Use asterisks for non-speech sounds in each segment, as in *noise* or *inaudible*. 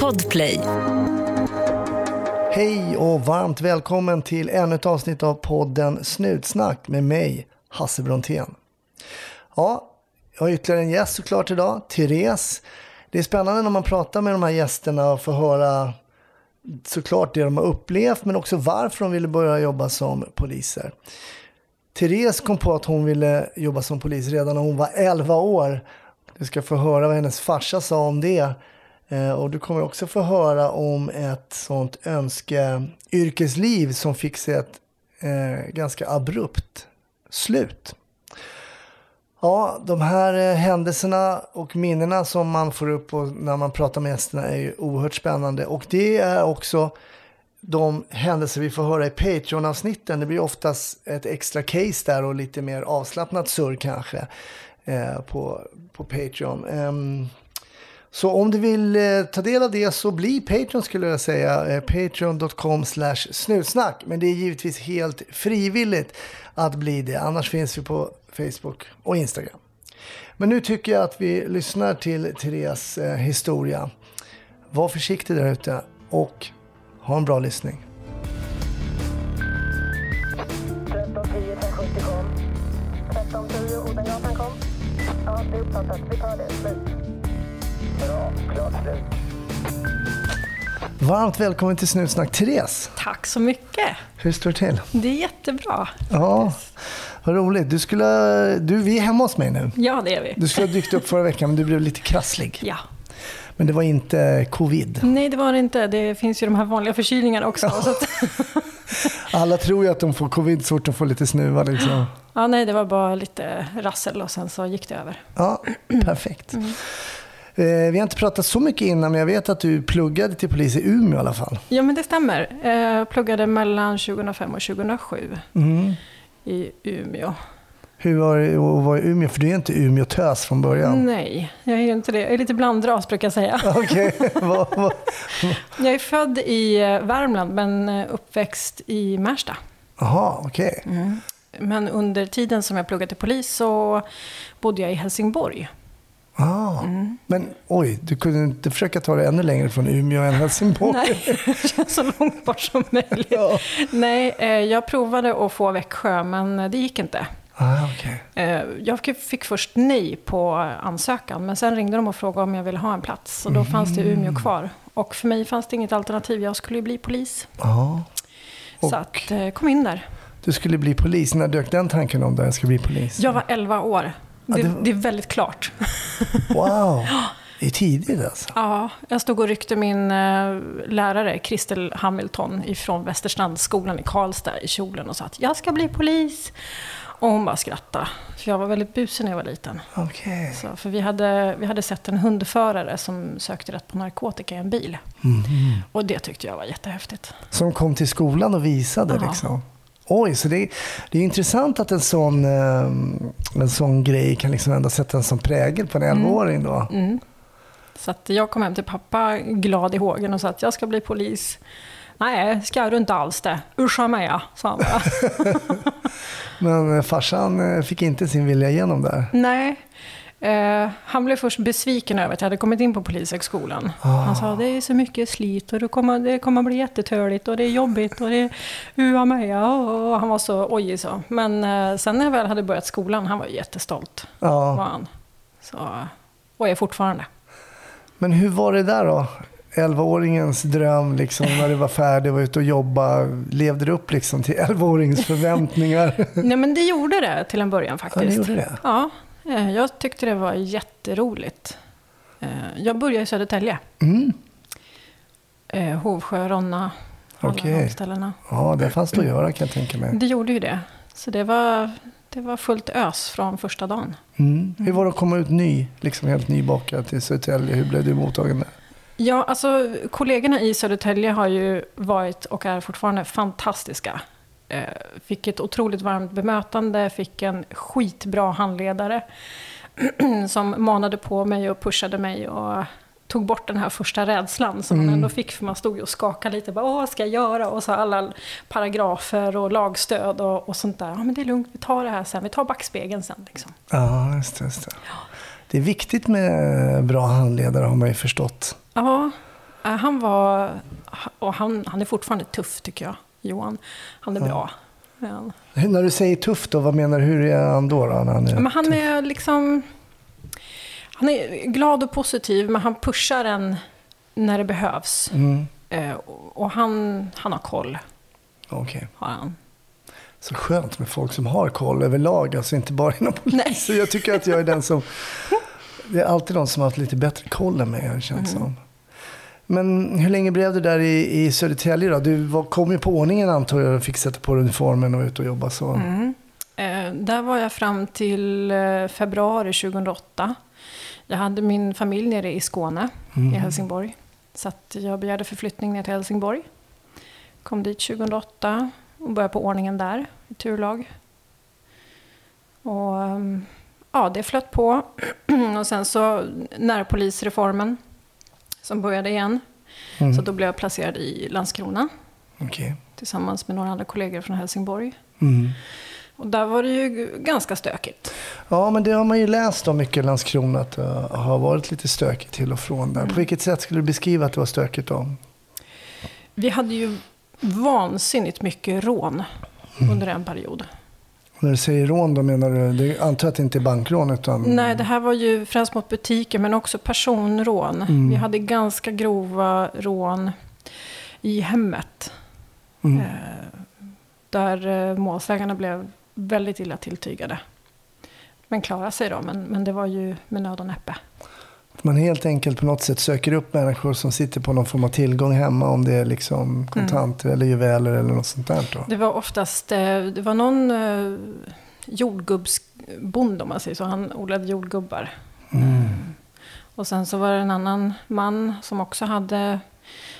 Podplay. Hej och varmt välkommen till ännu ett avsnitt av podden Snutsnack med mig, Hasse Brontén. Ja, jag har ytterligare en gäst såklart idag, Therese. Det är spännande när man pratar med de här gästerna och får höra såklart det de har upplevt men också varför de ville börja jobba som poliser. Therese kom på att hon ville jobba som polis redan när hon var 11 år. Du ska få höra vad hennes farsa sa om det. Eh, och du kommer också få höra om ett sånt önskeyrkesliv som fick sig ett eh, ganska abrupt slut. Ja, de här eh, händelserna och minnena som man får upp när man pratar med gästerna är ju oerhört spännande. Och det är också de händelser vi får höra i Patreon-avsnitten. Det blir oftast ett extra case där och lite mer avslappnat surr kanske eh, på, på Patreon. Um, så om du vill eh, ta del av det så bli Patreon skulle jag säga. Eh, Patreon.com slash snutsnack. Men det är givetvis helt frivilligt att bli det. Annars finns vi på Facebook och Instagram. Men nu tycker jag att vi lyssnar till Therese eh, historia. Var försiktig där ute och ha en bra lyssning. 1310 kom. 1310 Odengatan kom. Ja, det är uppfattat. Vi tar det. Slut. Bra. Klart slut. Varmt välkommen till Snutsnack, Therese. Tack så mycket. Hur står det till? Det är jättebra. Ja, vad roligt. Du skulle, du, vi är hemma hos mig nu. Ja, det är vi. Du skulle ha dykt upp förra veckan, men du blev lite krasslig. Ja. Men det var inte covid. Nej, det var det inte. Det finns ju de här vanliga förkylningarna också. så att, *laughs* Alla tror ju att de får covid så fort de får lite snuva. Liksom. Ja, nej, det var bara lite rassel och sen så gick det över. Ja, *clears throat* perfekt. Eh, vi har inte pratat så mycket innan, men jag vet att du pluggade till polis i Umeå i alla fall. Ja, men det stämmer. Eh, Jag pluggade mellan 2005 och 2007 Mm. i Umeå. Hur var det att vara i Umeå? För du är inte Umeå-tös från början. Nej, jag är inte det. Jag är lite blandras brukar jag säga. *laughs* *laughs* Vad, Jag är född i eh, Värmland men eh, uppväxt i Märsta. Jaha, okej. Men under tiden som jag pluggade till polis så bodde jag i Helsingborg. Ah. Men oj, du kunde inte försöka ta det ännu längre från Umeå än Helsingborg? Nej, *laughs* det känns så långt bort som möjligt. Ja. Nej, eh, jag provade att få Växjö, men det gick inte. Ah, okej. Eh, Jag fick först nej på ansökan, men sen ringde de och frågade om jag ville ha en plats. Och då fanns det Umeå kvar. Och för mig fanns det inget alternativ, jag skulle ju bli polis. Så Och- att, eh, kom in där. Du skulle bli polis. När dök den tanken om att jag ska bli polis? Jag var 11 år. Ja, Det, det det är väldigt klart. Wow, *laughs* det är tidigt alltså. Ja, jag stod och ryckte min eh, lärare, Kristel Hamilton, ifrån Västerstrandsskolan i Karlstad i kjolen och sa att jag ska bli polis. Och hon bara skrattade. För jag var väldigt busig när jag var liten. Okej. Så, för vi hade, vi hade sett en hundförare som sökte rätt på narkotika i en bil. Och det tyckte jag var jättehäftigt. Som kom till skolan och visade Ja. liksom. Oj, så det, det är intressant att en sån, eh, en sån grej kan liksom ändå sätta en sån prägel på en 11-åring då. Mm. Så att jag kom hem till pappa glad i hågen och sa att jag ska bli polis. Nej, ska du inte alls det. Uscha mig, sa han bara. *laughs* Men farsan eh, fick inte sin vilja igenom där. Nej. Eh, han blev först besviken över att jag hade kommit in på Polishögskolan. Han sa det är så mycket slit och det kommer, det kommer bli jättetöligt och det är jobbigt och det är ua ja." Och han var så ojig så. Men eh, sen när jag väl hade börjat skolan, han var jättestolt. Var Ja. han. Så, och är fortfarande. Men hur var det där då? 11-åringens dröm liksom, när du var färdig och var ute och jobba. Levde du upp liksom till 11-åringens förväntningar? *laughs* Nej men det gjorde det till en början ja, faktiskt. det gjorde det. Ja, eh, jag tyckte det var jätteroligt. Eh, Jag började i Södertälje. Mm. Eh, Hovsjö, Ronna, alla Okej. de ställena. Ja, det fanns det att göra kan jag tänka mig. Det gjorde ju det. Så det var, det var fullt ös från första dagen. Mm. Hur var det att komma ut ny, liksom helt nybakad till Södertälje? Hur blev du mottagen där? Ja, alltså kollegorna i Södertälje har ju varit och är fortfarande fantastiska. Eh, fick ett otroligt varmt bemötande, fick en skitbra handledare *clears throat* som manade på mig och pushade mig och tog bort den här första rädslan som man ändå fick för man stod ju och skakade lite. Bara, Åh, vad ska jag göra? Och så alla paragrafer och lagstöd och, och sånt där. Ja, men det är lugnt, vi tar det här sen. Vi tar backspegeln sen. Liksom. Ja, just det. Just det. det är viktigt med bra handledare har man ju förstått. Ja, eh, han var... Och han, han är fortfarande tuff tycker jag, Johan. Han är bra. Ja. När du säger tufft då, vad menar du? Hur är han då? då när han är Men han är liksom... Han är glad och positiv, men han pushar en när det behövs. Mm, Eh, och han, han har koll, Okej. har han. Så skönt med folk som har koll överlag, alltså inte bara inom polisen. Jag tycker att jag är den som... *laughs* Det är alltid de som har haft lite bättre koll än mig, känts Mm. som. Men hur länge blev du där i, i Södertälje då? Du var, kom ju på ordningen antar jag och fick sätta på uniformen och ut och jobba så. Mm. Eh, där var jag fram till eh, februari 2008. Jag hade min familj nere i Skåne, Mm. i Helsingborg. Så jag begärde förflyttning ner till Helsingborg. Kom dit 2008 och började på ordningen där, i turlag. Och ehm, ja, det flöt på. *clears throat* och sen så närpolisreformen som började igen. Mm. Så då blev jag placerad i Landskrona Okej. tillsammans med några andra kollegor från Helsingborg. Mm. Och där var det ju ganska stökigt. Ja, men det har man ju läst om mycket i Landskrona, att det har varit lite stökigt till och från där. Mm. På vilket sätt skulle du beskriva att det var stökigt då? Vi hade ju vansinnigt mycket rån under en period. När du säger rån då menar du, det antar att det inte är bankrån utan? Nej, det här var ju främst mot butiker men också personrån. Mm. Vi hade ganska grova rån i hemmet. Mm. Eh, där eh, målsägarna blev väldigt illa tilltygade. Men klarade sig då, men, men det var ju med nöd och näppe. Att Man helt enkelt på något sätt söker upp människor som sitter på någon form av tillgång hemma. Om det är liksom kontanter eller juveler eller något sånt där då. Det var oftast, eh, det var någon eh, jordgubbsbonde om man säger så. Han odlade jordgubbar. Mm. Och sen så var det en annan man som också hade,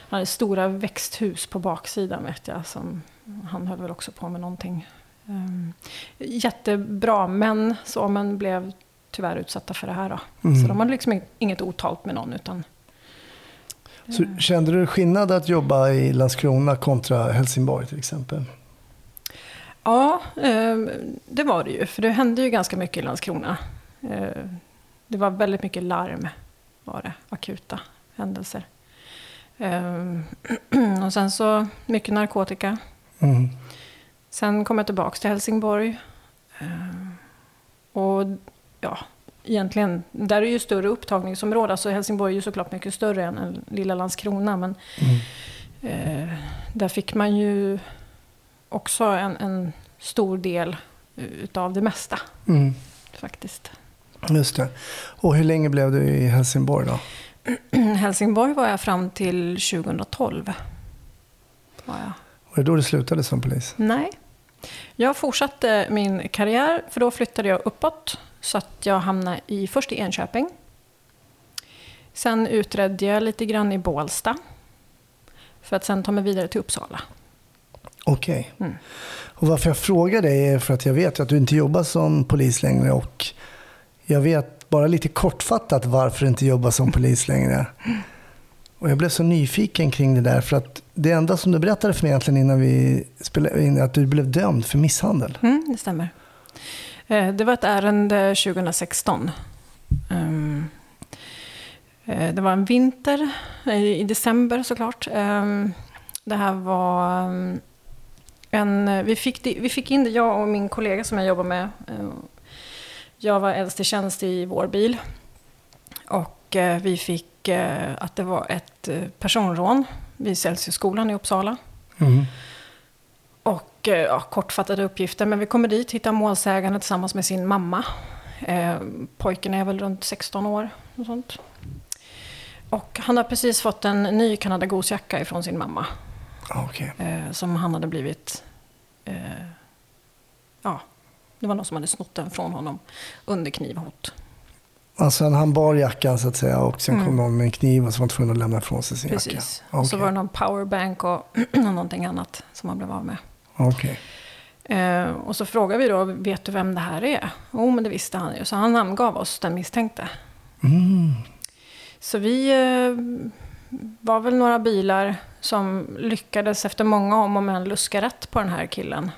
hade stora växthus på baksidan vet jag. Som, han höll väl också på med någonting. Um, jättebra män, så, men blev tyvärr utsatta för det här då. Mm. Så de hade liksom inget otalt med någon utan Så kände du skillnad att jobba i Landskrona kontra Helsingborg till exempel? Ja, eh, det var det ju. För det hände ju ganska mycket i Landskrona. Eh, det var väldigt mycket larm, var det. Akuta händelser. Eh, *clears throat* och sen så mycket narkotika. Mm. Sen kom jag tillbaka till Helsingborg. Eh, och ja, egentligen, där är ju större upptagningsområde. Så Helsingborg är ju såklart mycket större än lilla Landskrona. Men Mm. Eh, där fick man ju också en, en stor del utav det mesta Mm. faktiskt. Just det. Och hur länge blev du i Helsingborg då? *clears throat* Helsingborg var jag fram till 2012. Var jag. Var det då du slutade som polis? Nej. Jag fortsatte min karriär, för då flyttade jag uppåt. Så att jag hamnade i, först i Enköping. Sen utredde jag lite grann i Bålsta. För att sen ta mig vidare till Uppsala. Okej. Mm. Och varför jag frågar dig är för att jag vet att du inte jobbar som polis längre och jag vet bara lite kortfattat varför du inte jobbar som polis längre. Och jag blev så nyfiken kring det där för att det enda som du berättade för mig egentligen innan vi spelade in är att du blev dömd för misshandel. Mm, det stämmer. Eh, det var ett ärende 2016. Ehm, eh, det var en vinter, eh, i december såklart. Ehm, det här var ehm, en... Vi fick, vi fick in det, jag och min kollega som jag jobbar med. Jag var äldst i tjänst i vår bil. Och vi fick att det var ett personrån vid Celsiusskolan i Uppsala. Mm. Och eh, ja, kortfattade uppgifter, men vi kommer dit, hittar målsägande tillsammans med sin mamma. Eh, pojken är väl runt 16 år. Och, sånt. och han har precis fått en ny Canada Goose-jacka ifrån sin mamma. Ja, Okej. Eh, som han hade blivit... Eh, ja, det var någon som hade snott den från honom under knivhot. Alltså han bar jackan så att säga och sen Mm. kom någon med en kniv och så var han tvungen att lämna ifrån sig sin Precis. jacka. Och så var det någon powerbank och *clears throat* någonting annat som han blev av med. Okej. Eh, och så frågade vi då, vet du vem det här är? Jo, men det visste han ju. Så han namngav oss den misstänkte. Mm. Så vi eh, var väl några bilar som lyckades efter många om och men luska rätt på den här killen.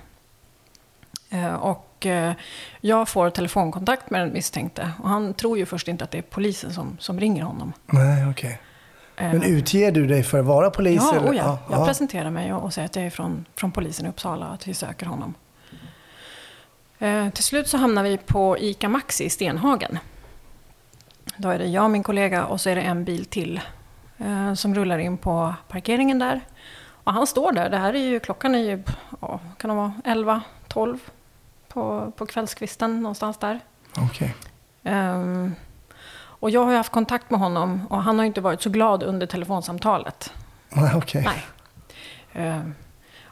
Eh, Och eh, jag får telefonkontakt med den misstänkte. Och han tror ju först inte att det är polisen som, som ringer honom. Nej, okej. Men utger du dig för att vara polis? Ja, eller? oh ja. jag presenterar mig och, och säger att jag är från, från polisen i Uppsala och att vi söker honom. Eh, till slut så hamnar vi på ICA Maxi i Stenhagen. Då är det jag och min kollega och så är det en bil till eh, som rullar in på parkeringen där. Och han står där. Det här är ju, klockan är ju, ja, kan det vara 11, 12 på, på kvällskvisten någonstans där. Okej. Ehm, och jag har ju haft kontakt med honom och han har inte varit så glad under telefonsamtalet. *laughs* Nej, okej. Nej. Ehm,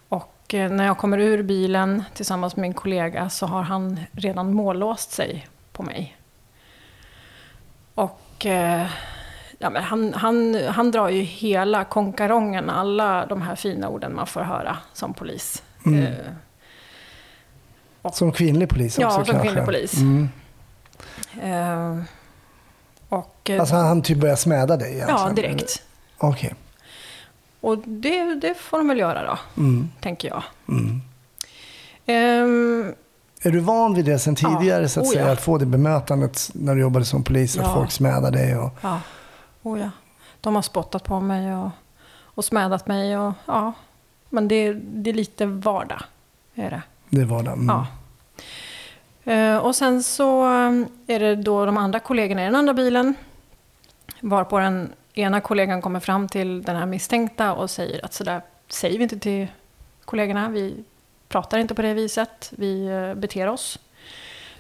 och eh, när jag kommer ur bilen tillsammans med min kollega så har han redan mållåst sig på mig. Och eh, ja, men han, han, han drar ju hela konkarongen, alla de här fina orden man får höra som polis. Mm. Eh, Som kvinnlig polis också Ja, som kanske? kvinnlig polis. Mm. eh, och, eh, Alltså han typ börjar smäda dig egentligen? ja, direkt. Okej. Och det, det får de väl göra då, Mm. tänker jag. Mm. Ehm, Är du van vid det sen Ja. tidigare så att Oh, säga? ja. Att få det bemötandet när du jobbade som polis? Att Ja. folk smädar dig? Och... ja. Oh, ja. De har spottat på mig och, och smädat mig. Och, ja. Men det, det är lite vardag. Är det. Det var det? Mm. Ja. Eh, och sen så eh, är det då de andra kollegorna i den andra bilen. Varpå den ena kollegan kommer fram till den här misstänkta och säger att sådär säger vi inte till kollegorna. Vi pratar inte på det viset. Vi eh, beter oss.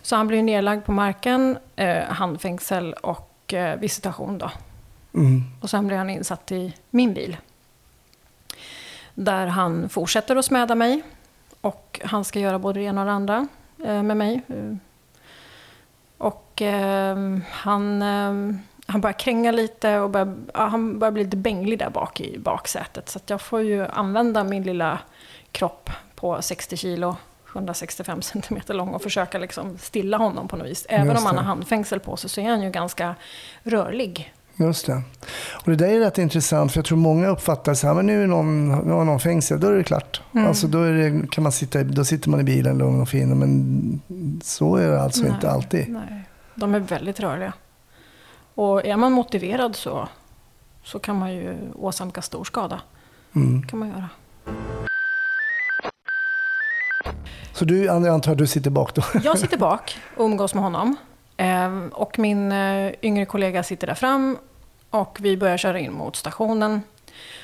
Så han blir nedlagd på marken, eh, handfängsel och visitation då. Mm. Och sen blir han insatt i min bil. Där han fortsätter att smäda mig. Och han ska göra både det ena och det andra med mig. Eh, Och eh, han, eh, han börjar kränga lite och börjar, ja, han börjar bli lite bänglig där bak i baksätet. Så jag får ju använda min lilla kropp på 60 kilo, 165 centimeter lång och försöka liksom stilla honom på något vis. Även om han har handfängsel på sig så är han ju ganska rörlig. Just det. Och det där är rätt intressant för jag tror många uppfattar så här, men nu är någon, nu har någon fängsel, då är det klart. Mm. Alltså då, det, kan man sitta, då sitter man i bilen lugn och fin. Men så är det alltså Nej, inte alltid. Nej, de är väldigt rörliga. Och är man motiverad så, så kan man ju åsamka stor skada. Mm. kan man göra. Så du, jag antar att du sitter bak då? Jag sitter bak och umgås med honom. Ehm, Och min eh, yngre kollega sitter där fram. Och vi börjar köra in mot stationen.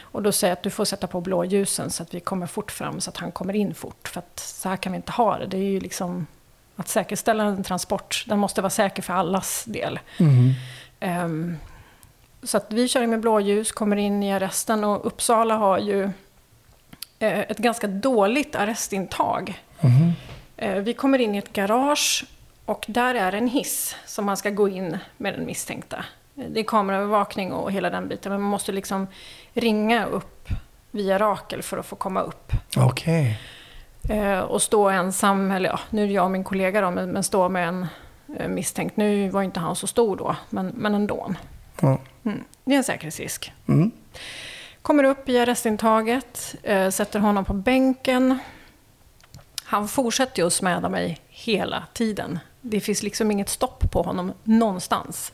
Och då säger jag att du får sätta på blåljusen så att vi kommer fort fram så att han kommer in fort. För att så här kan vi inte ha det. Det är ju liksom att säkerställa en transport. Den måste vara säker för allas del. Mm. Ehm, så att vi kör in med blåljus, kommer in i arresten och Uppsala har ju eh, ett ganska dåligt arrestintag. Mhm. Eh, Vi kommer in i ett garage och där är en hiss som man ska gå in med den misstänkta. Det är kameraövervakning och hela den biten, men man måste liksom ringa upp via Rakel för att få komma upp. Okej. Eh, Och stå ensam, eller ja, nu är jag och min kollega då, men, stå med en eh, misstänkt. Nu var inte han så stor då, men, men ändå. Ja. Mm. Det är en säkerhetsrisk. Mm. Kommer upp i arrestintaget, eh, sätter honom på bänken. Han fortsätter ju att smäda mig hela tiden. Det finns liksom inget stopp på honom någonstans.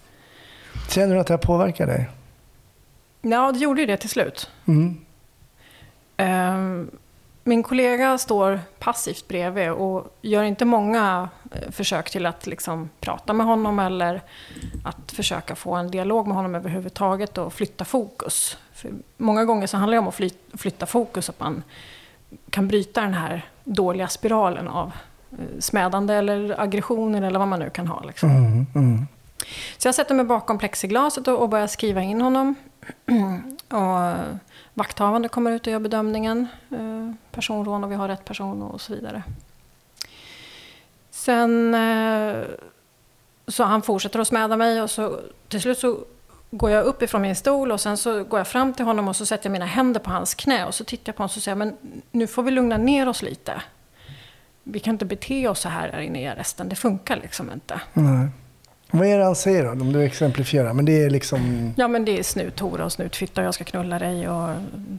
Känner du att det här påverkar dig? Ja, det gjorde ju det till slut. Mm. Ehm, Min kollega står passivt bredvid och gör inte många eh, försök till att liksom prata med honom eller att försöka få en dialog med honom överhuvudtaget och flytta fokus. För många gånger så handlar det om att fly- flytta fokus att man kan bryta den här dåliga spiralen av smädande eller aggressioner eller vad man nu kan ha. Liksom. Mm. Mm. Så jag sätter mig bakom plexiglaset och och börjar skriva in honom. *clears throat* och vakthavande kommer ut och gör bedömningen. Eh, Personrån och vi har rätt person och så vidare. Sen eh, så han fortsätter att smäda mig och så till slut så går jag upp ifrån min stol och sen så går jag fram till honom och så sätter jag mina händer på hans knä och så tittar jag på honom och så säger jag, men nu får vi lugna ner oss lite. Vi kan inte bete oss så här, här inne i arresten, det funkar liksom inte. Nej. Vad är det han säger då? Om du exemplifierar. Men det är liksom... Ja, men det är snuthora och snutfitta och jag ska knulla dig och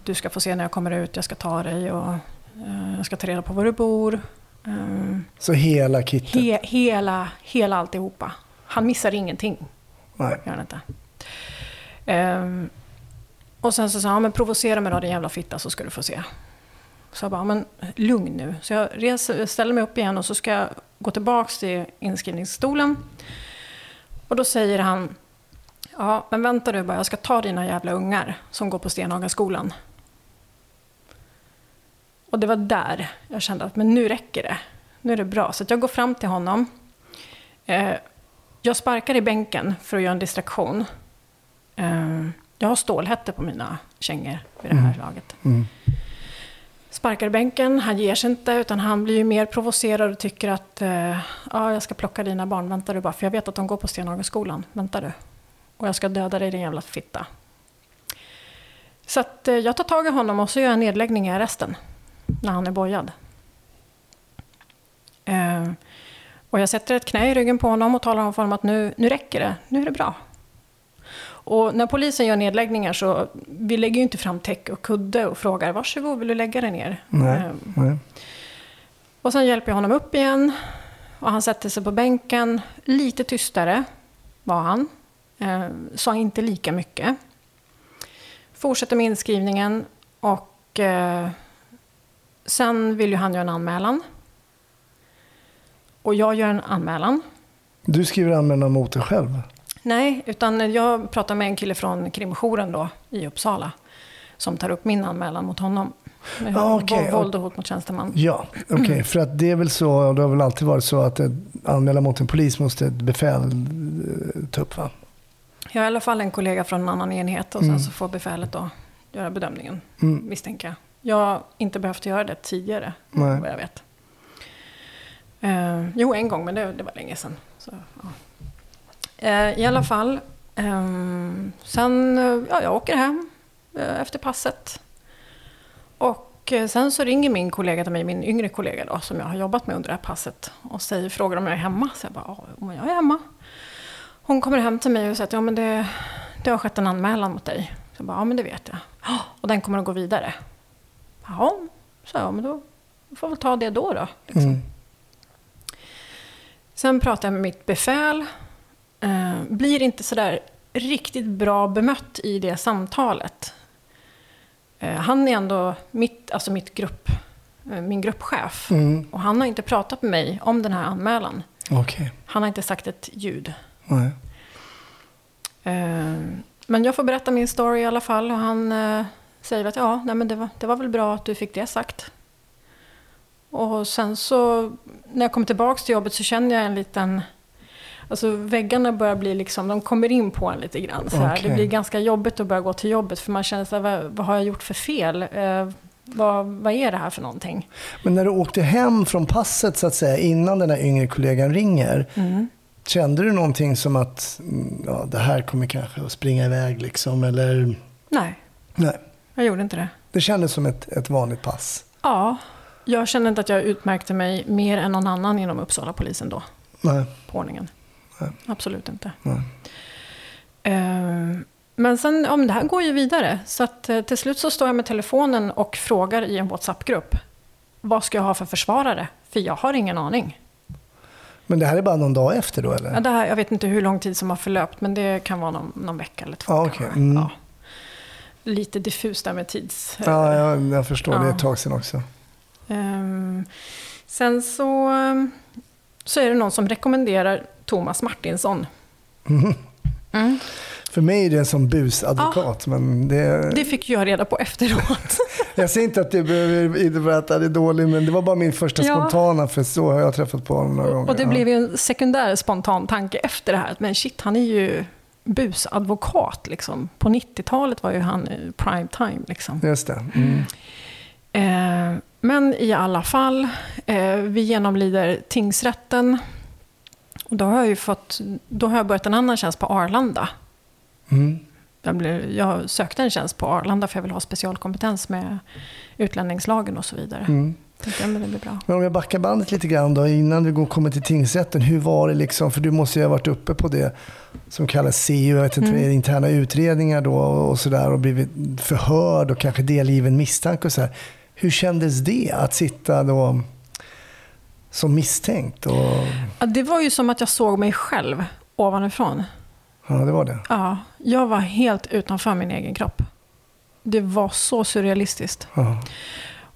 du ska få se när jag kommer ut, jag ska ta dig och eh, jag ska ta reda på var du bor. Ehm, Så hela kittet? he, hela, hela alltihopa. Han missar ingenting. Nej. Gör han inte. Ehm, och sen så sa han, men provocera mig då din jävla fitta så ska du få se. Så jag bara, men lugn nu. Så jag reser, ställer mig upp igen och så ska jag gå tillbaks till inskrivningsstolen. Och då säger han, ja men vänta du bara, jag ska ta dina jävla ungar som går på Stenhagaskolan. Och det var där jag kände att men nu räcker det. Nu är det bra. Så jag går fram till honom. Eh, jag sparkar i bänken för att göra en distraktion. Eh, jag har stålhätte på mina kängor vid det här laget. Mm. Sparkar i bänken, han ger sig inte utan han blir ju mer provocerad och tycker att eh, ja, jag ska plocka dina barn, vänta du bara, för jag vet att de går på Stenhagaskolan, vänta du. Och jag ska döda dig din jävla fitta. Så att, eh, jag tar tag i honom och så gör jag en nedläggning i arresten när han är bojad. Eh, och jag sätter ett knä i ryggen på honom och talar om för honom att nu, nu räcker det, nu är det bra. Och när polisen gör nedläggningar så, vi lägger ju inte fram täck och kudde och frågar varsågod, vill du lägga dig ner? Nej. Eh, Nej. och sen hjälper jag honom upp igen. Och han sätter sig på bänken. Lite tystare var han. Eh, sa inte lika mycket. Fortsätter med inskrivningen. Och eh, sen vill ju han göra en anmälan. Och jag gör en anmälan. Du skriver anmälan mot dig själv? Nej, utan jag pratar med en kille från krimjouren då i Uppsala. Som tar upp min anmälan mot honom. Med Ah, okej. Våld och hot mot tjänsteman. Ja, okej. Mm. För att det är väl så, och det har väl alltid varit så att ett anmälan mot en polis måste ett befäl eh, ta upp va? Jag har i alla fall en kollega från en annan enhet och sen Mm. så får befälet då göra bedömningen, Mm. misstänker jag. Jag har inte behövt göra det tidigare, Nej. vad jag vet. Eh, jo, en gång, men det, det var länge sedan. Så, ja. Eh, I alla fall, ehm, sen, eh, ja, jag åker hem eh, efter passet. Och sen så ringer min kollega till mig, min yngre kollega då, som jag har jobbat med under det här passet. Och säger, frågar om jag är hemma. Så jag bara, ja, jag är hemma. Hon kommer hem till mig och säger att ja, men det, det har skett en anmälan mot dig. Så jag bara, ja men det vet jag. "Ja, Och den kommer att gå vidare. Jaha, så jag, men då får väl ta det då då. Liksom. Mm. Sen pratar jag med mitt befäl. Eh, blir inte sådär riktigt bra bemött i det samtalet. Eh, han är ändå mitt, alltså mitt grupp, eh, min gruppchef. Mm. Och han har inte pratat med mig om den här anmälan. Okej. Han har inte sagt ett ljud. Nej. Men jag får berätta min story i alla fall. Och han säger att ja, nej, men det, var, det var väl bra att du fick det sagt. Och sen så när jag kommer tillbaka till jobbet så känner jag en liten... Alltså väggarna börjar bli liksom, de kommer in på en lite grann. Så. Okej. Det blir ganska jobbigt att börja gå till jobbet för man känner så här, vad, vad har jag gjort för fel? Eh, vad, vad är det här för någonting? Men när du åkte hem från passet så att säga, innan den här yngre kollegan ringer, kände du någonting som att mm, ja, det här kommer kanske att springa iväg liksom? Eller? Nej, Nej, jag gjorde inte det. det kändes som ett, ett vanligt pass. Ja, jag kände inte att jag utmärkte mig mer än någon annan inom Uppsala polisen då. Nej. på ordningen. Nej. Absolut inte. Nej. Eh, Men sen, ja, men det här går ju vidare. Så att, eh, till slut så står jag med telefonen och frågar i en WhatsApp-grupp. Vad ska jag ha för försvarare? För jag har ingen aning. Men det här är bara någon dag efter då eller? Ja, det här, jag vet inte hur lång tid som har förlöpt, men det kan vara någon, någon vecka eller två. Ja, kanske. okej. Mm. Ja. Lite diffust där med tids... Ja, jag, jag förstår. Det är Ja. ett tag sedan också. Ehm, sen så, ehm, så är det någon som rekommenderar Thomas Martinsson. Mhm. Mm. För mig är det som busadvokat. Men det, Det fick jag reda på efteråt. *laughs* jag säger inte att det behöver innebära att han är dålig, men det var bara min första Ja. spontana, för så har jag träffat på honom några gånger. Och det Ja. blev ju en sekundär spontan tanke efter det här. Men shit, han är ju busadvokat liksom. På 90-talet var ju han i prime time liksom. Just det. Mm. Eh, men i alla fall, eh, vi genomlider tingsrätten. Och då har jag ju fått, då har jag börjat en annan tjänst på Arlanda. Mm. Jag, blev, jag sökte en tjänst på Arlanda för jag vill ha specialkompetens med utlänningslagen och så vidare. Mm. Tänkte, ja, men det blir bra. Men om jag backar bandet lite grann då, innan du går- kommer till tingsrätten. Hur var det liksom? För du måste ju ha varit uppe på det som kallas CU, jag vet inte, Mm. interna utredningar då och sådär och blivit förhörd och kanske delgiven misstanke och så här. Hur kändes det att sitta då som misstänkt? Och... Ja, det var ju som att jag såg mig själv ovanifrån. Ja, det var det. Ja, jag var helt utanför min egen kropp. Det var så surrealistiskt. Ja.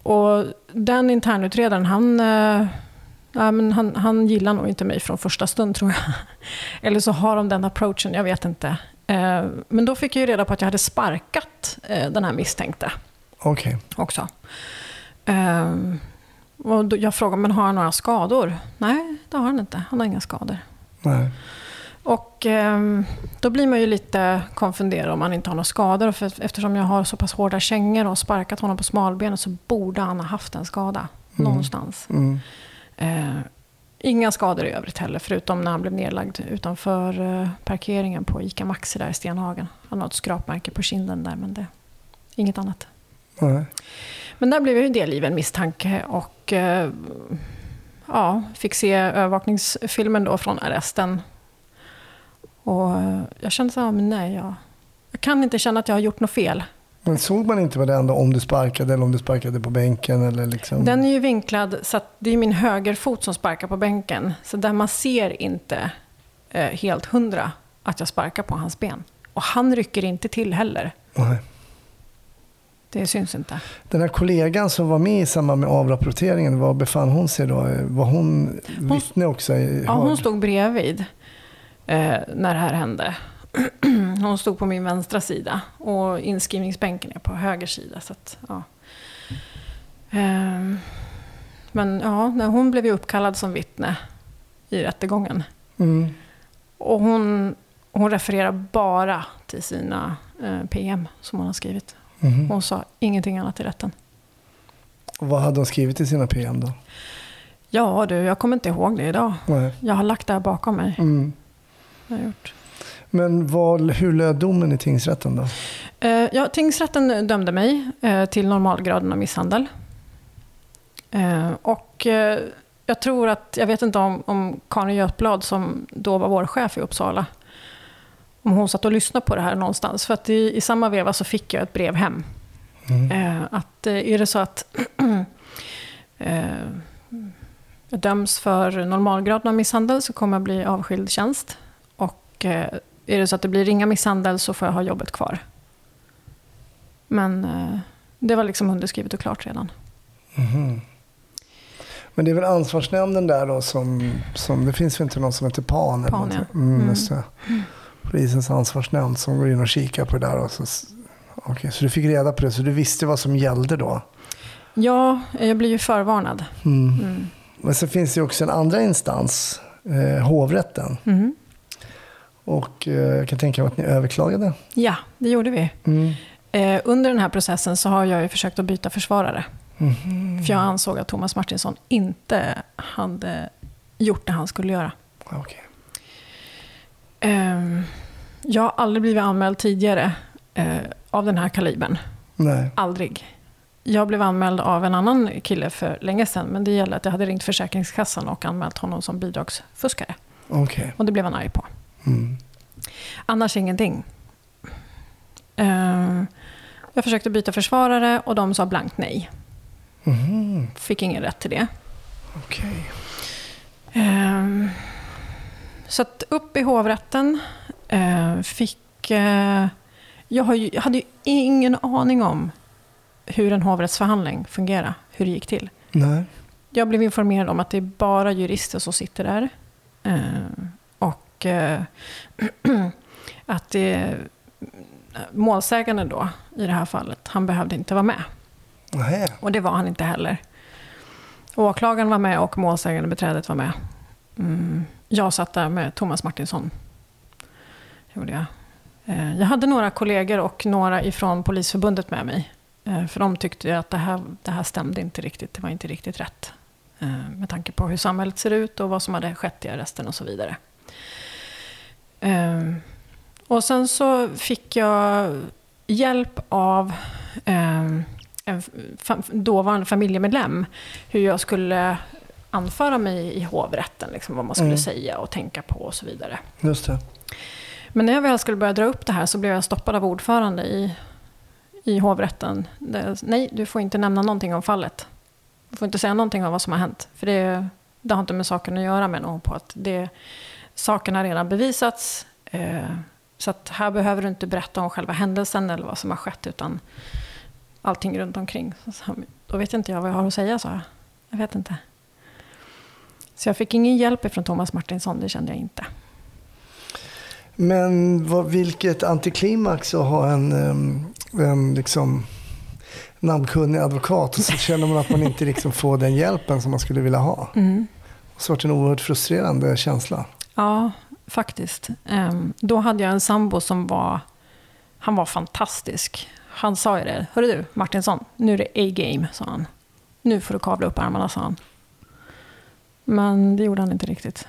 Och den internutredaren, han, ja, men han, han gillar nog inte mig från första stund tror jag. *laughs* Eller så har de den approachen, jag vet inte. Eh, men då fick jag ju reda på att jag hade sparkat eh, den här misstänkte Okej. också. Eh, och jag frågade, men har han några skador? Nej, det har han inte. Han har inga skador. Nej. Och ehm, då blir man ju lite konfunderad om han inte har några skador. För eftersom jag har så pass hårda kängor och sparkat honom på smalbenet så borde han ha haft en skada någonstans. Mm. Eh, inga skador i övrigt heller, förutom när han blev nedlagd utanför eh, parkeringen på ICA Maxi där i Stenhagen. Han har ett skrapmärke på kinden där, men det inget annat. Nej. Men där blev jag ju delgiven misstanke och eh, ja, fick se övervakningsfilmen då från arresten. Och eh, jag kände så här, men nej, jag, jag kan inte känna att jag har gjort något fel. Men såg man inte hände om du sparkade eller om du sparkade på bänken? Eller liksom... Den är ju vinklad så att det är min högerfot som sparkar på bänken. Så där man ser inte eh, helt hundra att jag sparkar på hans ben. Och han rycker inte till heller. Nej. Det syns inte. Den här kollegan som var med i samband med avrapporteringen, var befann hon sig då? Var hon vittne också? i Ja, hon stod bredvid eh, när det här hände. *clears throat* Hon stod på min vänstra sida och inskrivningsbänken är på höger sida. Så att, ja. Ehm, men ja, när hon blev ju uppkallad som vittne i rättegången. Mm. Och hon, hon refererar bara till sina eh, PM som hon har skrivit. Mhm. Hon sa ingenting annat i rätten. Och vad hade hon skrivit i sina PM då? Ja du, jag kommer inte ihåg det idag. Nej. Jag har lagt det här bakom mig. Mm. Jag har gjort. Men vad, hur löd domen i tingsrätten då? Eh, ja, tingsrätten dömde mig eh, till normalgraden av misshandel. Eh, och eh, jag tror att, jag vet inte om, om Karin Götblad som då var vår chef i Uppsala, om hon satt och lyssnade på det här någonstans. För att i, i samma veva så fick jag ett brev hem. Mm. Eh, att eh, är det så att *clears throat* eh, jag döms för normalgraden av misshandel så kommer jag bli avskild tjänst. Och eh, är det så att det blir ringa misshandel så får jag ha jobbet kvar. Men eh, det var liksom underskrivet och klart redan. Mhm. Men det är väl ansvarsnämnden där då som, som det finns väl inte någon som heter PAN? PAN, ja. mm, Mm. Polisens ansvarsnämnd som går in och kikar på det där. Och så, Okej, så du fick reda på det, så du visste vad som gällde då? Ja, jag blir ju förvarnad. Mm. Mm. Men så finns det ju också en andra instans, eh, hovrätten. Mhm. Och eh, jag kan tänka mig att ni överklagade. Ja, det gjorde vi. Mm. Eh, under den här processen så har jag ju försökt att byta försvarare. Mhm. För jag ansåg att Thomas Martinsson inte hade gjort det han skulle göra. Okej. Ehm, jag har aldrig blivit anmäld tidigare eh, av den här kalibern. Nej. Aldrig. Jag blev anmäld av en annan kille för länge sedan. Men det gällde att jag hade ringt Försäkringskassan och anmält honom som bidragsfuskare. Okej. Och det blev han arg på. Mm. Annars ingenting. Ehm, jag försökte byta försvarare och de sa blankt nej. Mhm. Fick ingen rätt till det. Okej. Ehm, så att upp i hovrätten eh, fick... eh, jag, har ju, jag hade ju ingen aning om hur en hovrättsförhandling fungerar, hur det gick till. Nej. Jag blev informerad om att det är bara jurister som sitter där. Eh, och eh, *clears throat* att det, målsäganden då, i det här fallet, han behövde inte vara med. Nej. Och det var han inte heller. Åklagaren var med och målsägande beträdet var med. Mm. Jag satt där med Thomas Martinsson. Gjorde jag. Eh, jag hade några kollegor och några ifrån Polisförbundet med mig. Eh, för de tyckte att det här, det här stämde inte riktigt. Det var inte riktigt rätt. Eh, med tanke på hur samhället ser ut och vad som hade skett i arresten och så vidare. Och sen så fick jag hjälp av en dåvarande familjemedlem hur jag skulle anföra mig i hovrätten, liksom, vad man skulle Mm. säga och tänka på och så vidare. Just det. Men när jag väl skulle börja dra upp det här så blev jag stoppad av ordförande i, i hovrätten. Det, nej, du får inte nämna någonting om fallet. Du får inte säga någonting om vad som har hänt. För det, Det har inte med saken att göra med någon på att det, saken har redan bevisats. Eh, så att här behöver du inte berätta om själva händelsen eller vad som har skett utan allting runt omkring. Så, då vet inte jag vad jag har att säga, sa jag. Jag vet inte. Så jag fick ingen hjälp ifrån Thomas Martinsson, det kände jag inte. Men vad, vilket antiklimax att ha en, en liksom namnkunnig advokat och så känner man att man inte liksom får den hjälpen som man skulle vilja ha. Mm. Så vart en oerhört frustrerande känsla. Ja, faktiskt. Då hade jag en sambo som var, han var fantastisk. Han sa ju det, hörru du Martinsson, nu är det A-game, sa han. Nu får du kavla upp armarna, sa han. Men det gjorde han inte riktigt.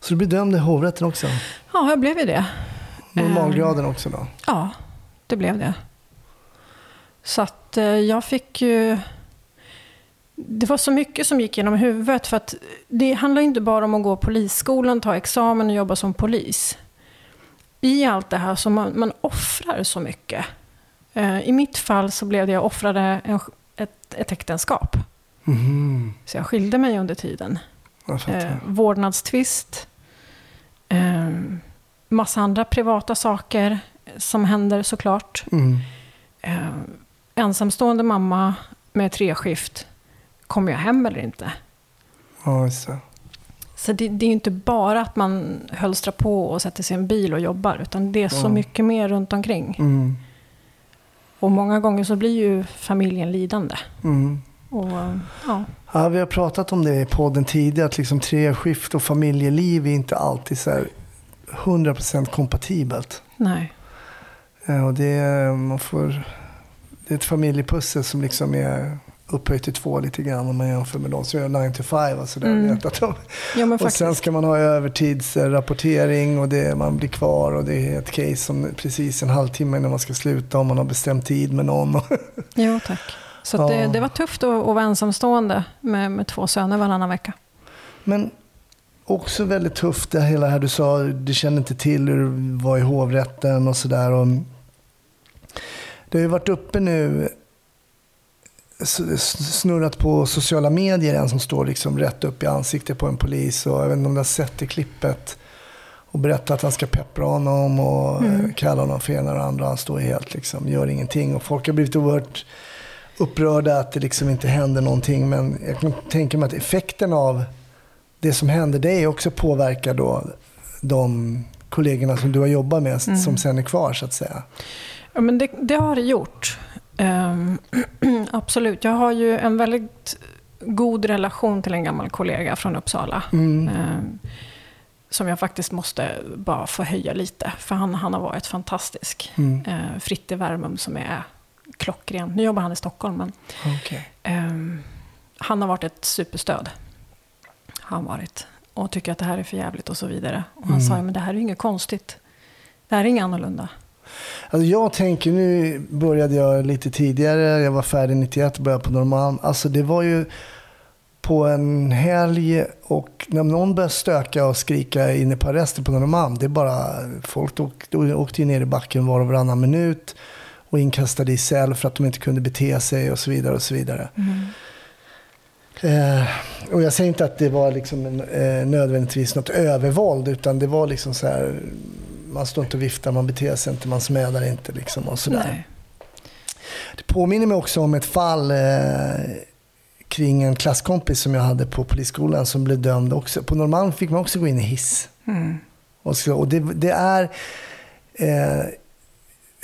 Så du blir dömd i hovrätten också? Ja, jag blev ju det. Normalgraden också då? Ja, det blev det. Så att eh, jag fick ju... Det var så mycket som gick genom huvudet. För att det handlar inte bara om att gå polisskolan, ta examen och jobba som polis. I allt det här så man, man offrar så mycket. Eh, I mitt fall så blev det jag offrade en, ett, ett äktenskap. Mhm, Så jag skilde mig under tiden. Eh, vårdnadstvist. Eh, massa andra privata saker som händer såklart. Mm. Eh, ensamstående mamma med treskift. Kommer jag hem eller inte? Ja, det. Så det, det är ju inte bara att man hölstrar på och sätter sig i en bil och jobbar. Utan det är så Mm. mycket mer runt omkring. Mm. Och många gånger så blir ju familjen lidande. Mm. Och, ja, Ja, vi har pratat om det i podden tidigare, att liksom treskift och familjeliv är inte alltid så här 100% kompatibelt. nej. Eh, Och det, är, man får, det är ett familjepussel som liksom är upphöjt till två lite grann om man jämför med de som gör 9 to 5. Alltså där Mm. vet att de, Ja, och sen ska man ha övertidsrapportering och det, man blir kvar och det är ett case som precis en halvtimme innan man ska sluta om man har bestämt tid med någon. *laughs* Jo, tack. Så att det, Ja. det var tufft att, att vara ensamstående med, med två söner varannan vecka. Men också väldigt tufft det hela här du sa, du kände inte till hur det var i hovrätten och sådär. Det har ju varit uppe nu, snurrat på sociala medier, en som står liksom rätt upp i ansiktet på en polis. Och jag vet inte om du har sett det klippet. Och berättar att han ska peppra honom och Mm. kalla honom för ena och andra. Han står helt liksom, gör ingenting. Och folk har blivit oerhört upprörda att det liksom inte händer någonting. Men jag kan tänka mig att effekten av det som händer dig också påverkar då de kollegorna som du har jobbat med Mm. som sen är kvar så att säga. Ja, men det, det har det gjort. Ehm, *clears throat* absolut. Jag har ju en väldigt god relation till en gammal kollega från Uppsala. Mm. Ehm, som jag faktiskt måste bara få höja lite. För han, han har varit fantastisk. Mm. Ehm, Fritte Värmum som är klockren. Nu jobbar han i Stockholm, men Okej. ehm, han har varit ett superstöd. Han varit. Och tycker att det här är för jävligt och så vidare. Och han Mm. sa, men det här är inget konstigt. Det här är inget annorlunda. Alltså jag tänker, nu började jag lite tidigare, jag var färdig 91 och började på Norrmalm. Alltså det var ju på en helg och när någon började stöka och skrika inne på arresten på Norrmalm, det är bara, folk åkte, åkte ju ner i backen var och varannan minut och inkastade i cell för att de inte kunde bete sig och så vidare och så vidare. Eh, och jag säger inte att det var liksom en, eh, nödvändigtvis något övervåld utan det var liksom så här, man står inte och viftar, man beter sig inte, man smädar inte liksom och sådär. Det påminner mig också om ett fall eh, kring en klasskompis som jag hade på polisskolan som blev dömd också. På Norrmalm fick man också gå in i hiss. Mm. Och, så, och det, det är eh,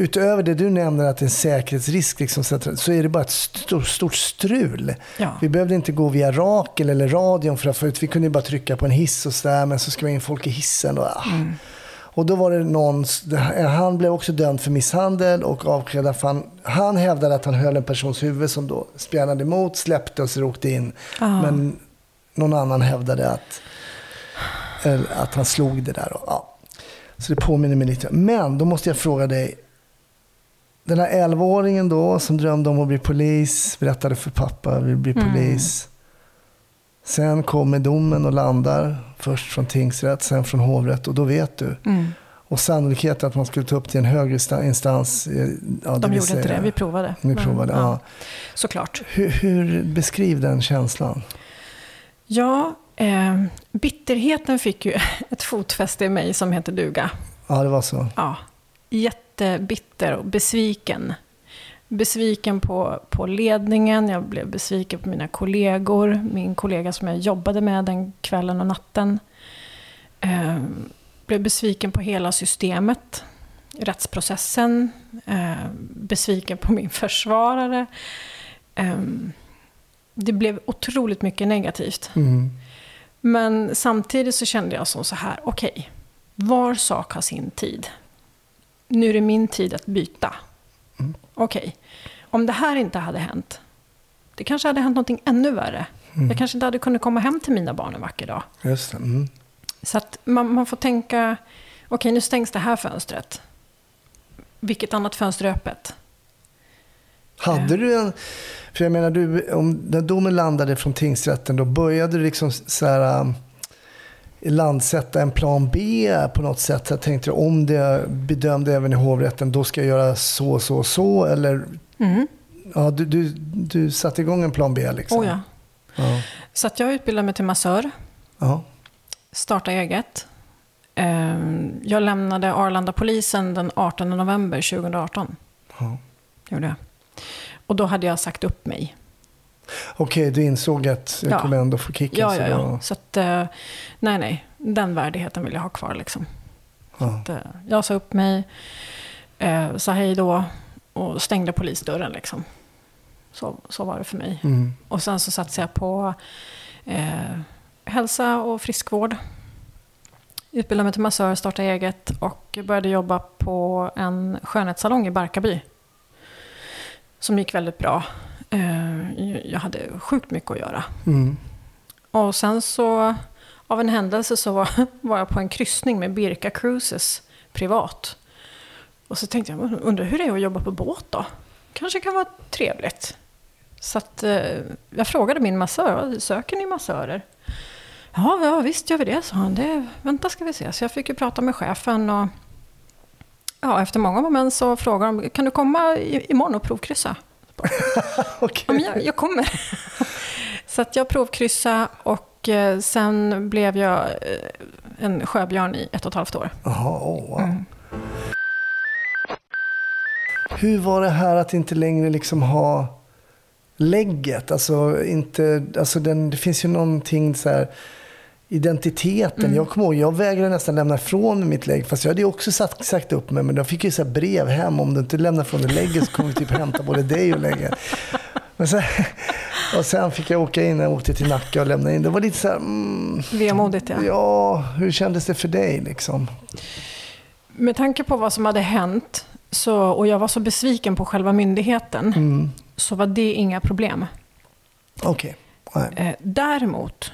utöver det du nämner att det är en säkerhetsrisk liksom, så, är det bara ett stort, stort strul. Ja. Vi behövde inte gå via Rakel eller radion för att få ut. Vi kunde bara trycka på en hiss och sådär men så ska vi in folk i hissen. Och, ah. och då var det någon, han blev också dömd för misshandel och avskedad för han, han hävdade att han höll en persons huvud som då spjärnade emot, släppte och så åkte in. Ah. Men någon annan hävdade att, eller att han slog det där. Och, ja. Så det påminner mig lite. Men då måste jag fråga dig. Den här 11-åringen då som drömde om att bli polis, berättade för pappa, vill bli Mm. polis. Sen kommer domen och landar. Först från tingsrätt, sen från hovrätt och då vet du. Mm. Och sannolikheten att man skulle ta upp till en högre sta- instans. eh, Ja, De gjorde inte säga- det, vi provade. Ni Men, provade, ja. Såklart. Hur, hur beskriv den känslan? Ja, eh, bitterheten fick ju *laughs* ett fotfäste i mig som heter duga. Ja, det var så. Ja, jättebitter och besviken. Besviken på, på ledningen, jag blev besviken på mina kollegor. Min kollega som jag jobbade med den kvällen och natten. Eh, blev besviken på hela systemet, rättsprocessen. Eh, besviken på min försvarare. Eh, det blev otroligt mycket negativt. Mm. Men samtidigt så kände jag som så här, okej, var sak har sin tid. Nu är det min tid att byta. Mm. Okej, om det här inte hade hänt, det kanske hade hänt någonting ännu värre. Mm. Jag kanske inte hade kunnat komma hem till mina barn en vacker dag. Just. Mm. Så att man, man får tänka, okej nu stängs det här fönstret. Vilket annat fönster är öppet? Hade du en... För jag menar, du, om, när domen landade från tingsrätten, då började du liksom så här, um, landsätta en plan B på något sätt. Jag tänkte om det bedömde även i hovrätten, då ska jag göra så, så, så. Eller Mm. ja, du, du, du satte igång en plan B liksom? Oh ja. Ja. Så att jag utbildade mig till massör. ja. starta eget. Ehm, Jag lämnade Arlanda-polisen den 18 november 2018. ja. Gjorde jag. Och då hade jag sagt upp mig. Okej, du insåg att jag Ja. kommer ändå få kicken. Ja, så ja, ja. då- Så att, eh, nej, nej. Den värdigheten vill jag ha kvar liksom. ja. Att, eh, Jag sa upp mig, eh, sa hej då och stängde polisdörren liksom. Så, så var det för mig. Mm. Och sen så satsade jag på eh, hälsa och friskvård. Utbildade mig till massör, startade eget och började jobba på en skönhetssalong i Barkarby. Som gick väldigt bra. Eh, jag hade sjukt mycket att göra. Mm. Och sen så, av en händelse så var, *laughs* var jag på en kryssning med Birka Cruises privat. Och så tänkte jag, undrar hur det är att jobba på båt då? Kanske kan vara trevligt. Så att, eh, jag frågade min massör, söker ni massörer? Ja, ja, visst gör vi det, sa han. Det, vänta ska vi se. Så jag fick ju prata med chefen och ja, efter många moment så frågade de, kan du komma imorgon och provkryssa? *laughs* Okej. Ja, men jag, jag kommer. *laughs* Så att jag provkryssade och eh, sen blev jag eh, en sjöbjörn i ett och ett halvt år. Jaha, oh, wow. Mm. Hur var det här att inte längre liksom ha lägget? Alltså, inte, alltså den, det finns ju någonting så här, identiteten. Mm. Jag kommer ihåg, jag vägrade nästan lämna ifrån mitt lägg. Fast jag hade ju också sagt, sagt upp mig. Men jag fick ju så brev hem. Om du inte lämnar från dig lägget så kommer vi typ hämta både dig och lägget. Men sen, och sen fick jag åka in. Jag åkte till Nacka och lämna in. Det var lite så här, mm, Vemodigt, ja. ja, hur kändes det för dig liksom? Med tanke på vad som hade hänt så, och jag var så besviken på själva myndigheten Mm. så var det inga problem. Okej. Nej. Eh, däremot,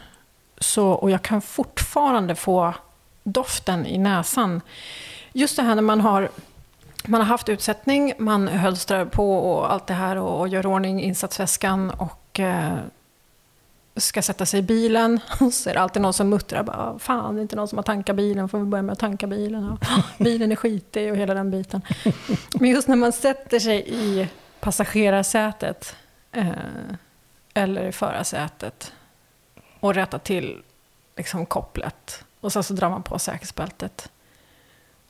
så, och jag kan fortfarande få doften i näsan. Just det här när man har, man har haft utsättning, man hölstrar på och allt det här och, och gör ordning insatsväskan och eh, ska sätta sig i bilen. *laughs* Så är det alltid någon som muttrar. Bara, Fan, det är inte någon som har tankat bilen. Får vi börja med att tanka bilen? Och, *laughs* bilen är skitig och hela den biten. Men just när man sätter sig i passagerarsätet eh, eller i förarsätet och rättar till liksom, kopplet. Och sen så drar man på säkerhetsbältet.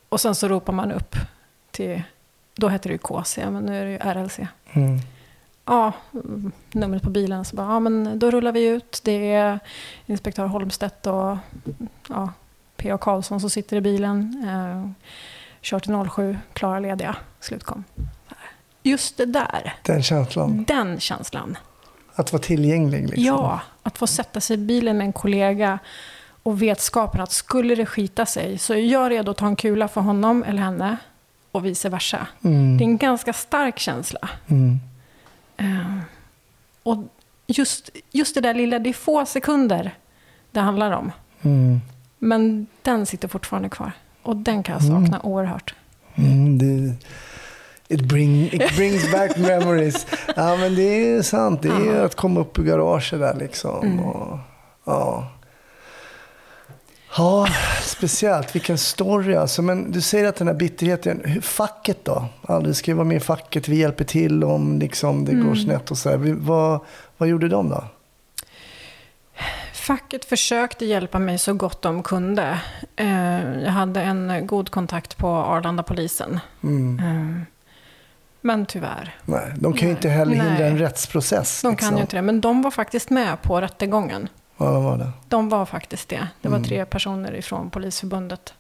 Och sen så ropar man upp till, då heter det ju KC, men nu är det ju RLC. Mm. Ja, numret på bilen. Så bara, ja men då rullar vi ut. Det är inspektör Holmstedt och ja, P.A. Karlsson som sitter i bilen. Eh, kör till 07, klara lediga, slutkom. Just det där, Den känslan. den känslan. Att vara tillgänglig. Liksom. Ja, att få sätta sig i bilen med en kollega och vetskapen att skulle det skita sig så är jag redo att ta en kula för honom eller henne och vice versa. Mm. Det är en ganska stark känsla. Mm. Eh, och just, just det där lilla, det är få sekunder det handlar om. Mm. Men den sitter fortfarande kvar. Och den kan jag sakna oerhört. Mm, det, it, bring, it brings back *laughs* memories. Ja, men det är sant. Det är att komma upp ur garaget där liksom. Mm. Och, ja. ja, speciellt. Vilken story alltså. Men du säger att den här bitterheten, hur, facket då? Ja, du ska ju vara med i facket, vi hjälper till om liksom, det Mm. går snett och så här. Vad, vad gjorde de då? Facket försökte hjälpa mig så gott de kunde. Eh, Jag hade en god kontakt på Arlanda-polisen. Mm. Men tyvärr, Nej, de kan ju inte heller hindra Nej. en rättsprocess. de liksom. kan ju inte det. Men de var faktiskt med på rättegången. Ja, de var det. De var faktiskt det. Det var Mm. tre personer ifrån Polisförbundet.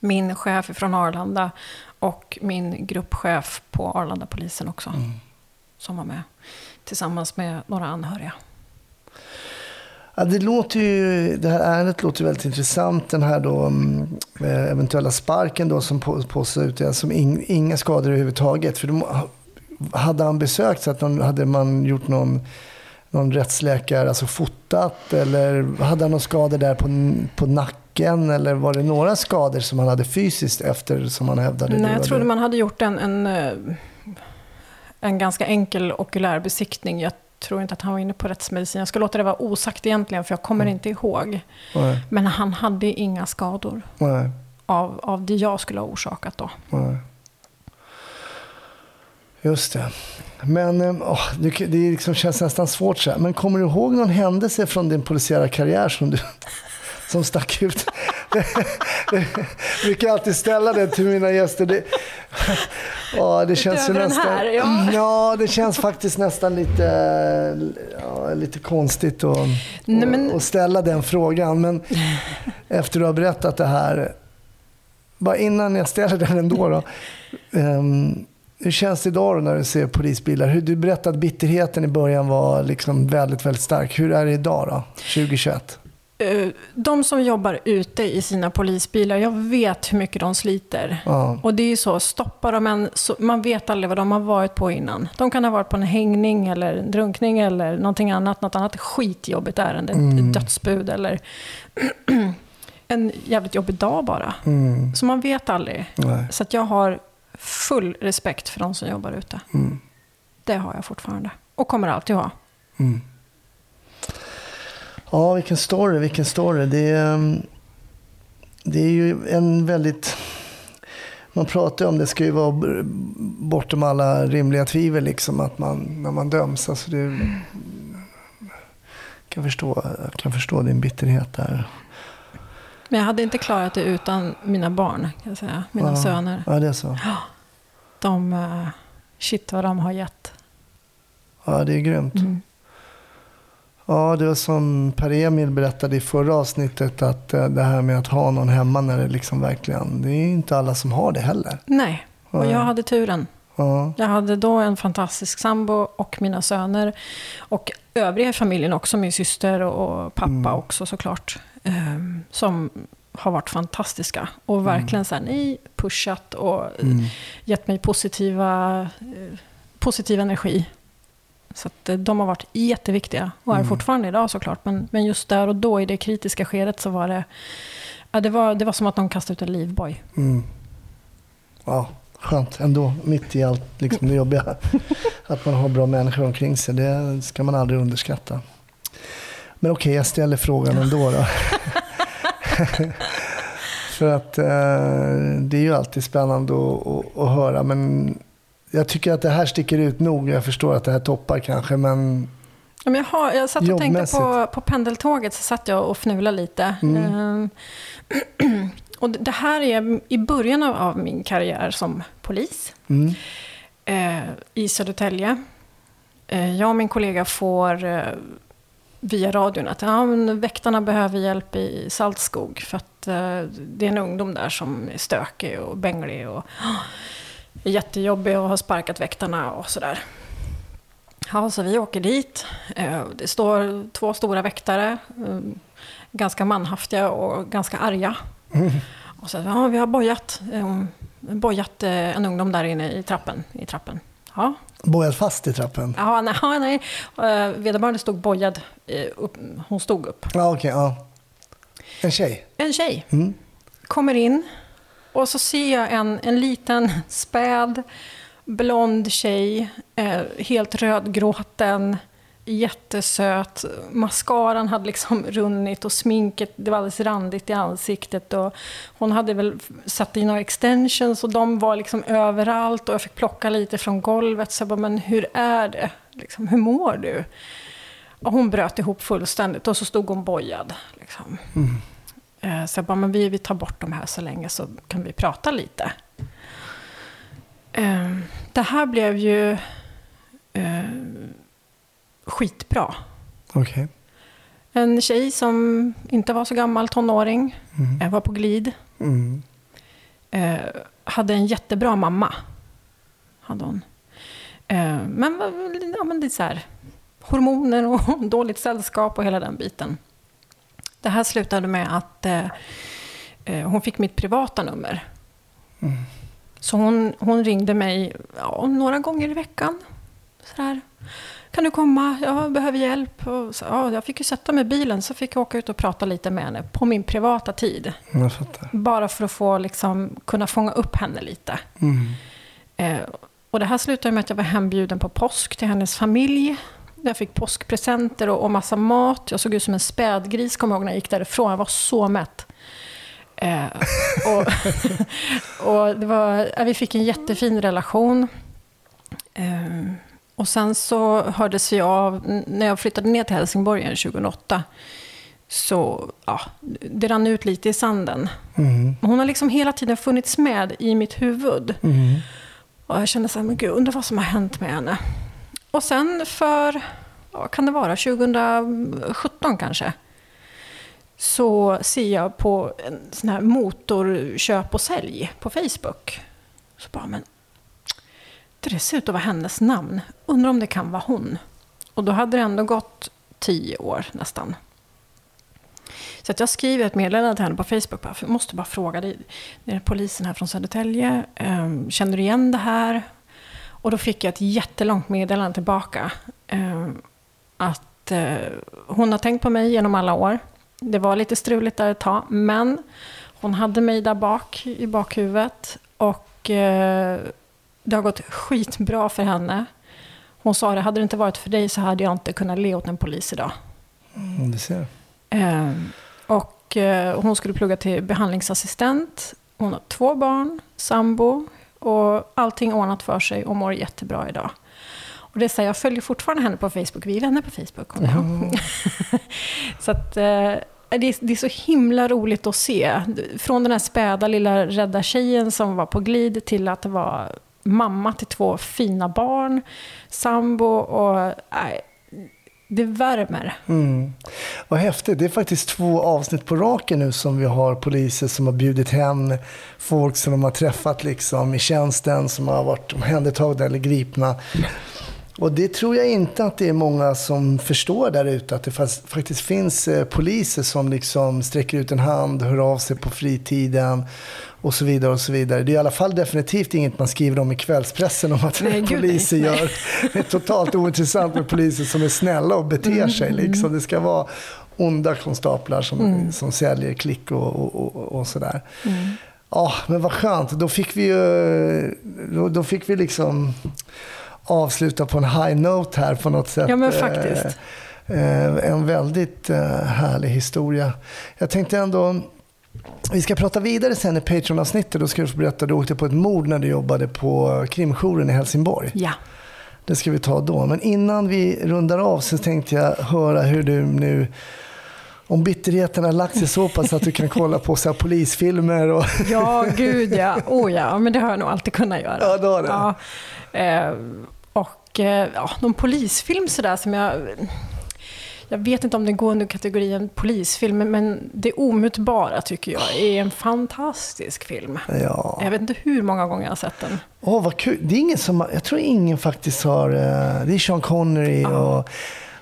Min chef från Arlanda och min gruppchef på Arlanda-polisen också. Mm. Som var med. Tillsammans med några anhöriga. Ja, det, låter ju, det här ärendet låter väldigt intressant. Den här då, mm, eh, eventuella sparken då som på- påstås ut, som ing, inga skador överhuvudtaget. För de, hade han besökt så att någon, hade man gjort någon, någon rättsläkare, alltså fotat eller hade han några skador där på, på nacken eller var det några skador som han hade fysiskt efter som han hävdade? Nej, jag trodde man hade gjort en, en, eh, en ganska enkel okulärbesiktning. Jag tror inte att han var inne på rättsmedicin. Jag ska låta det vara osagt egentligen, för jag kommer Mm. inte ihåg. Nej, Men han hade inga skador nej, av, av det jag skulle ha orsakat då. nej. Just det. Men eh, åh, det, det liksom känns nästan svårt så här. Men kommer du ihåg någon händelse från din polisiära karriär som, du, *laughs* som stack ut? *laughs* Jag brukar alltid ställa det till mina gäster. Det, ja, det känns Utöver den nästan... här, ja. ja, det känns faktiskt nästan lite, ja, lite konstigt att, Nej, men- att- ställa den frågan. Men efter du har berättat det här, bara innan jag ställer den ändå då. ehm, hur känns det idag då när du ser polisbilar? Hur, du berättade att bitterheten i början var liksom väldigt, väldigt stark. Hur är det idag då, 2021? Eh, De som jobbar ute i sina polisbilar, jag vet hur mycket de sliter. Ja, Och det är ju så, stoppar de en, så, man vet aldrig vad de har varit på innan. De kan ha varit på en hängning eller en drunkning eller någonting annat, något annat skitjobbigt ärende, Mm. ett dödsbud eller *clears throat* en jävligt jobbig dag bara. mm, Så man vet aldrig. nej, Så jag har full respekt för de som jobbar ute. mm, Det har jag fortfarande. Och kommer alltid ha. mm. Ja, vilken story, vilken story. Det är, ehm, det är ju en väldigt... Man pratar ju om det ska ju vara bortom alla rimliga tvivel liksom att man, när man döms. Alltså det, kan förstå, jag kan förstå din bitterhet där. Men jag hade inte klarat det utan mina barn, kan jag säga. Mina Ja. söner. Ja, det är så. De, eh, shit vad de har gett. Ja, det är grymt. Mm. Ja, det var som Per-Emil berättade i förra avsnittet att eh, det här med att ha någon hemma när det liksom verkligen, det är ju inte alla som har det heller. Nej, och Ja. jag hade turen. Ja, Jag hade då en fantastisk sambo och mina söner. Och övriga i familjen också, min syster och pappa Mm. också såklart. ehm, som har varit fantastiska. Och verkligen så här, nej, pushat och mm. gett mig positiva, eh, positiv energi. Så eh, de har varit jätteviktiga och är Mm. fortfarande idag såklart. Men, men just där och då i det kritiska skedet så var det, ja, det, var, det var som att de kastade ut en livboj. Mm. Ja, skönt ändå, mitt i allt liksom, det jobbiga. *laughs* Att man har bra människor omkring sig, det ska man aldrig underskatta. Men okej, jag ställer frågan ändå då. *laughs* *laughs* För att eh, det är ju alltid spännande att, att, att höra. Men jag tycker att det här sticker ut nog. Jag förstår att det här toppar kanske, men Ja, men jag, har, jag satt och tänkte på, på pendeltåget, så satt jag och fnulade lite. Mm. Ehm, *clears throat* och det här är i början av, av min karriär som polis mm, eh, i Södertälje. Eh, jag och min kollega får eh, via radion att ja, men väktarna behöver hjälp i Saltskog för att eh, det är en ungdom där som är stökig och bänglig och jättejobbig och har sparkat väktarna och sådär. Ja, så vi åker dit. Eh, Det står två stora väktare, eh, ganska manhaftiga och ganska arga. Och så, ja, vi har bojat, eh, bojat en ungdom där inne i trappen. I trappen. Ja, bojat fast i trappen. ja nej, nej. Vederbörande stod bojad, upp, hon stod upp. Ja, okej, ja. En tjej? En tjej Mm. kommer in och så ser jag en, en liten späd blond tjej, eh, helt rödgråten, jättesöt. Mascaran hade liksom runnit och sminket, det var alldeles randigt i ansiktet. Och hon hade väl satt i några extensions och de var liksom överallt och jag fick plocka lite från golvet. Så jag bara, men hur är det? Liksom, hur mår du? Och hon bröt ihop fullständigt och så stod hon bojad. Liksom. Mm. Så jag bara, men vi, vi tar bort de här så länge så kan vi prata lite. Eh, Det här blev ju eh, skitbra. Okej. En tjej som inte var så gammal, tonåring, eh, var på glid. Mm. Eh, hade en jättebra mamma. Hade hon. Eh, men, ja, men det är så här, hormoner och *laughs* dåligt sällskap och hela den biten. Det här slutade med att eh, eh, hon fick mitt privata nummer. Så hon, hon ringde mig ja, några gånger i veckan. Så här, kan du komma? Jag behöver hjälp. Och så, ja, jag fick ju sätta mig i bilen så fick jag åka ut och prata lite med henne på min privata tid. Bara för att få liksom, kunna fånga upp henne lite. Mm. Eh, och det här slutade med att jag var hembjuden på påsk till hennes familj. Jag fick påskpresenter och, och massa mat. Jag såg ut som en spädgris, kommer jag ihåg när jag gick därifrån. Jag var så mätt. Eh, och *laughs* och det var, vi fick en jättefin relation. Eh, och sen så hördes vi av, när jag flyttade ner till Helsingborg igen 2008. Så ja, det rann ut lite i sanden. Mm. Hon har liksom hela tiden funnits med i mitt huvud. Mm. Och jag kände så här, men gud, undrar vad som har hänt med henne. Och sen för, vad kan det vara, 2017 kanske. Så ser jag på en sån här motorköp och sälj på Facebook. Så bara, men det ser ut att vara hennes namn. Undrar om det kan vara hon. Och då hade det ändå gått tio år nästan. Så att jag skriver ett meddelande till henne på Facebook. Bara, jag måste bara fråga dig. Det är polisen här från Södertälje. Ehm, känner du igen det här? Och då fick jag ett jättelångt meddelande tillbaka. ehm, Att eh, hon har tänkt på mig genom alla år. Det var lite struligt där ett tag. Men hon hade mig där bak i bakhuvudet. Och eh, det har gått skitbra för henne. Hon sa det, hade det inte varit för dig så hade jag inte kunnat le åt en polis idag. Mm, du ser. Eh, och eh, hon skulle plugga till behandlingsassistent. Hon har två barn, sambo och allting ordnat för sig och mår jättebra idag. Och det säger jag följer fortfarande henne på Facebook. Vi är vänner på Facebook. Jag. *laughs* så att, eh, det, är, det är så himla roligt att se. Från den här späda lilla rädda tjejen som var på glid till att det var mamma till två fina barn, sambo och... Nej, det värmer. Mm. Vad häftigt. Det är faktiskt två avsnitt på raken nu som vi har poliser som har bjudit hem folk som de har träffat liksom i tjänsten som har varit omhändertagna eller gripna. Och det tror jag inte att det är många som förstår där ute. Att det fast- faktiskt finns eh, poliser som liksom sträcker ut en hand, hör av sig på fritiden och så vidare. och så vidare. Det är i alla fall definitivt inget man skriver om i kvällspressen om att Nej, poliser nej. gör. *laughs* Det är totalt ointressant med poliser som är snälla och beter Mm, sig. Liksom. Det ska vara onda konstaplar som, Mm. som säljer klick och, och, och, och sådär. Ja, men vad skönt. Då fick vi ju då, då fick vi liksom avsluta på en high note här på något sätt. Ja, men faktiskt. Eh, eh, en väldigt eh, härlig historia. Jag tänkte ändå, vi ska prata vidare sen i Patreon-avsnittet. Då ska du få berätta, du åkte på ett mord när du jobbade på krimjouren i Helsingborg. Ja. Det ska vi ta då. Men innan vi rundar av så tänkte jag höra hur du nu om bitterheten har lagt sig så pass att du kan kolla på så här polisfilmer och... Ja, gud ja. Oh ja, men det har jag nog alltid kunnat göra. Ja, det har det. Ja. Eh, och eh, ja, någon polisfilm sådär som jag... Jag vet inte om det går under kategorin polisfilm, men- Det omutbara tycker jag är en fantastisk film. Ja. Jag vet inte hur många gånger jag har sett den. Åh, vad kul. Det är ingen som, jag tror ingen faktiskt har... eh, Det är Sean Connery och,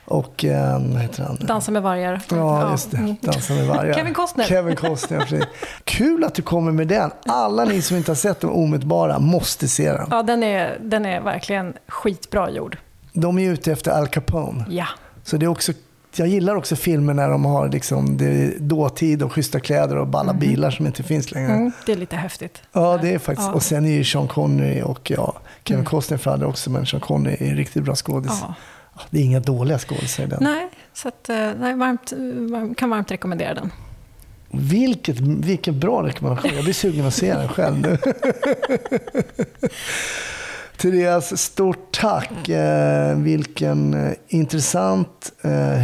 och eh, vad heter han? Dansa med vargar. Ja, just det. Mm. Dansa med vargar. Kevin Costner. Kevin Costner, precis. Kul att du kommer med den. Alla ni som inte har sett den omedelbara måste se den. Ja, den är, den är verkligen skitbra gjord. De är ute efter Al Capone. Ja. Så det är också, jag gillar också filmer när de har liksom, det dåtid och schyssta kläder och balla bilar som inte finns längre. Mm, det är lite häftigt. Ja, det är faktiskt. Ja. Och sen är ju Sean Connery och ja, Kevin Costner för också, men Sean Connery är en riktigt bra skådis. Ja. Det är inga dåliga skådisar i den. Nej, så att, eh, nej, varmt, varm- kan varmt rekommendera den. Vilket, vilken bra rekommendation. Jag blir sugen att se den själv nu. *laughs* Therese, stort tack. Eh, vilken eh, intressant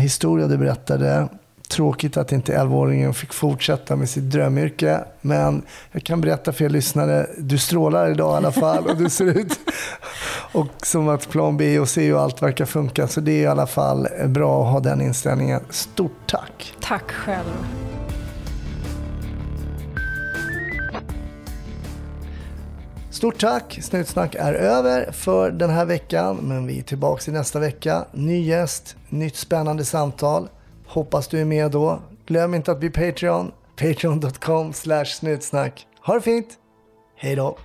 historia du berättade. Tråkigt att inte 11-åringen fick fortsätta med sitt drömyrke. Men jag kan berätta för er lyssnare, du strålar idag i alla fall och du ser ut *laughs* och som att plan B och C och allt verkar funka. Så det är i alla fall bra att ha den inställningen. Stort tack. Tack själv. Stort tack! Snutsnack är över för den här veckan, men vi är tillbaka i nästa vecka. Ny gäst, nytt spännande samtal. Hoppas du är med då. Glöm inte att bli Patreon. Patreon.com snutsnack. Ha det fint! Hej då!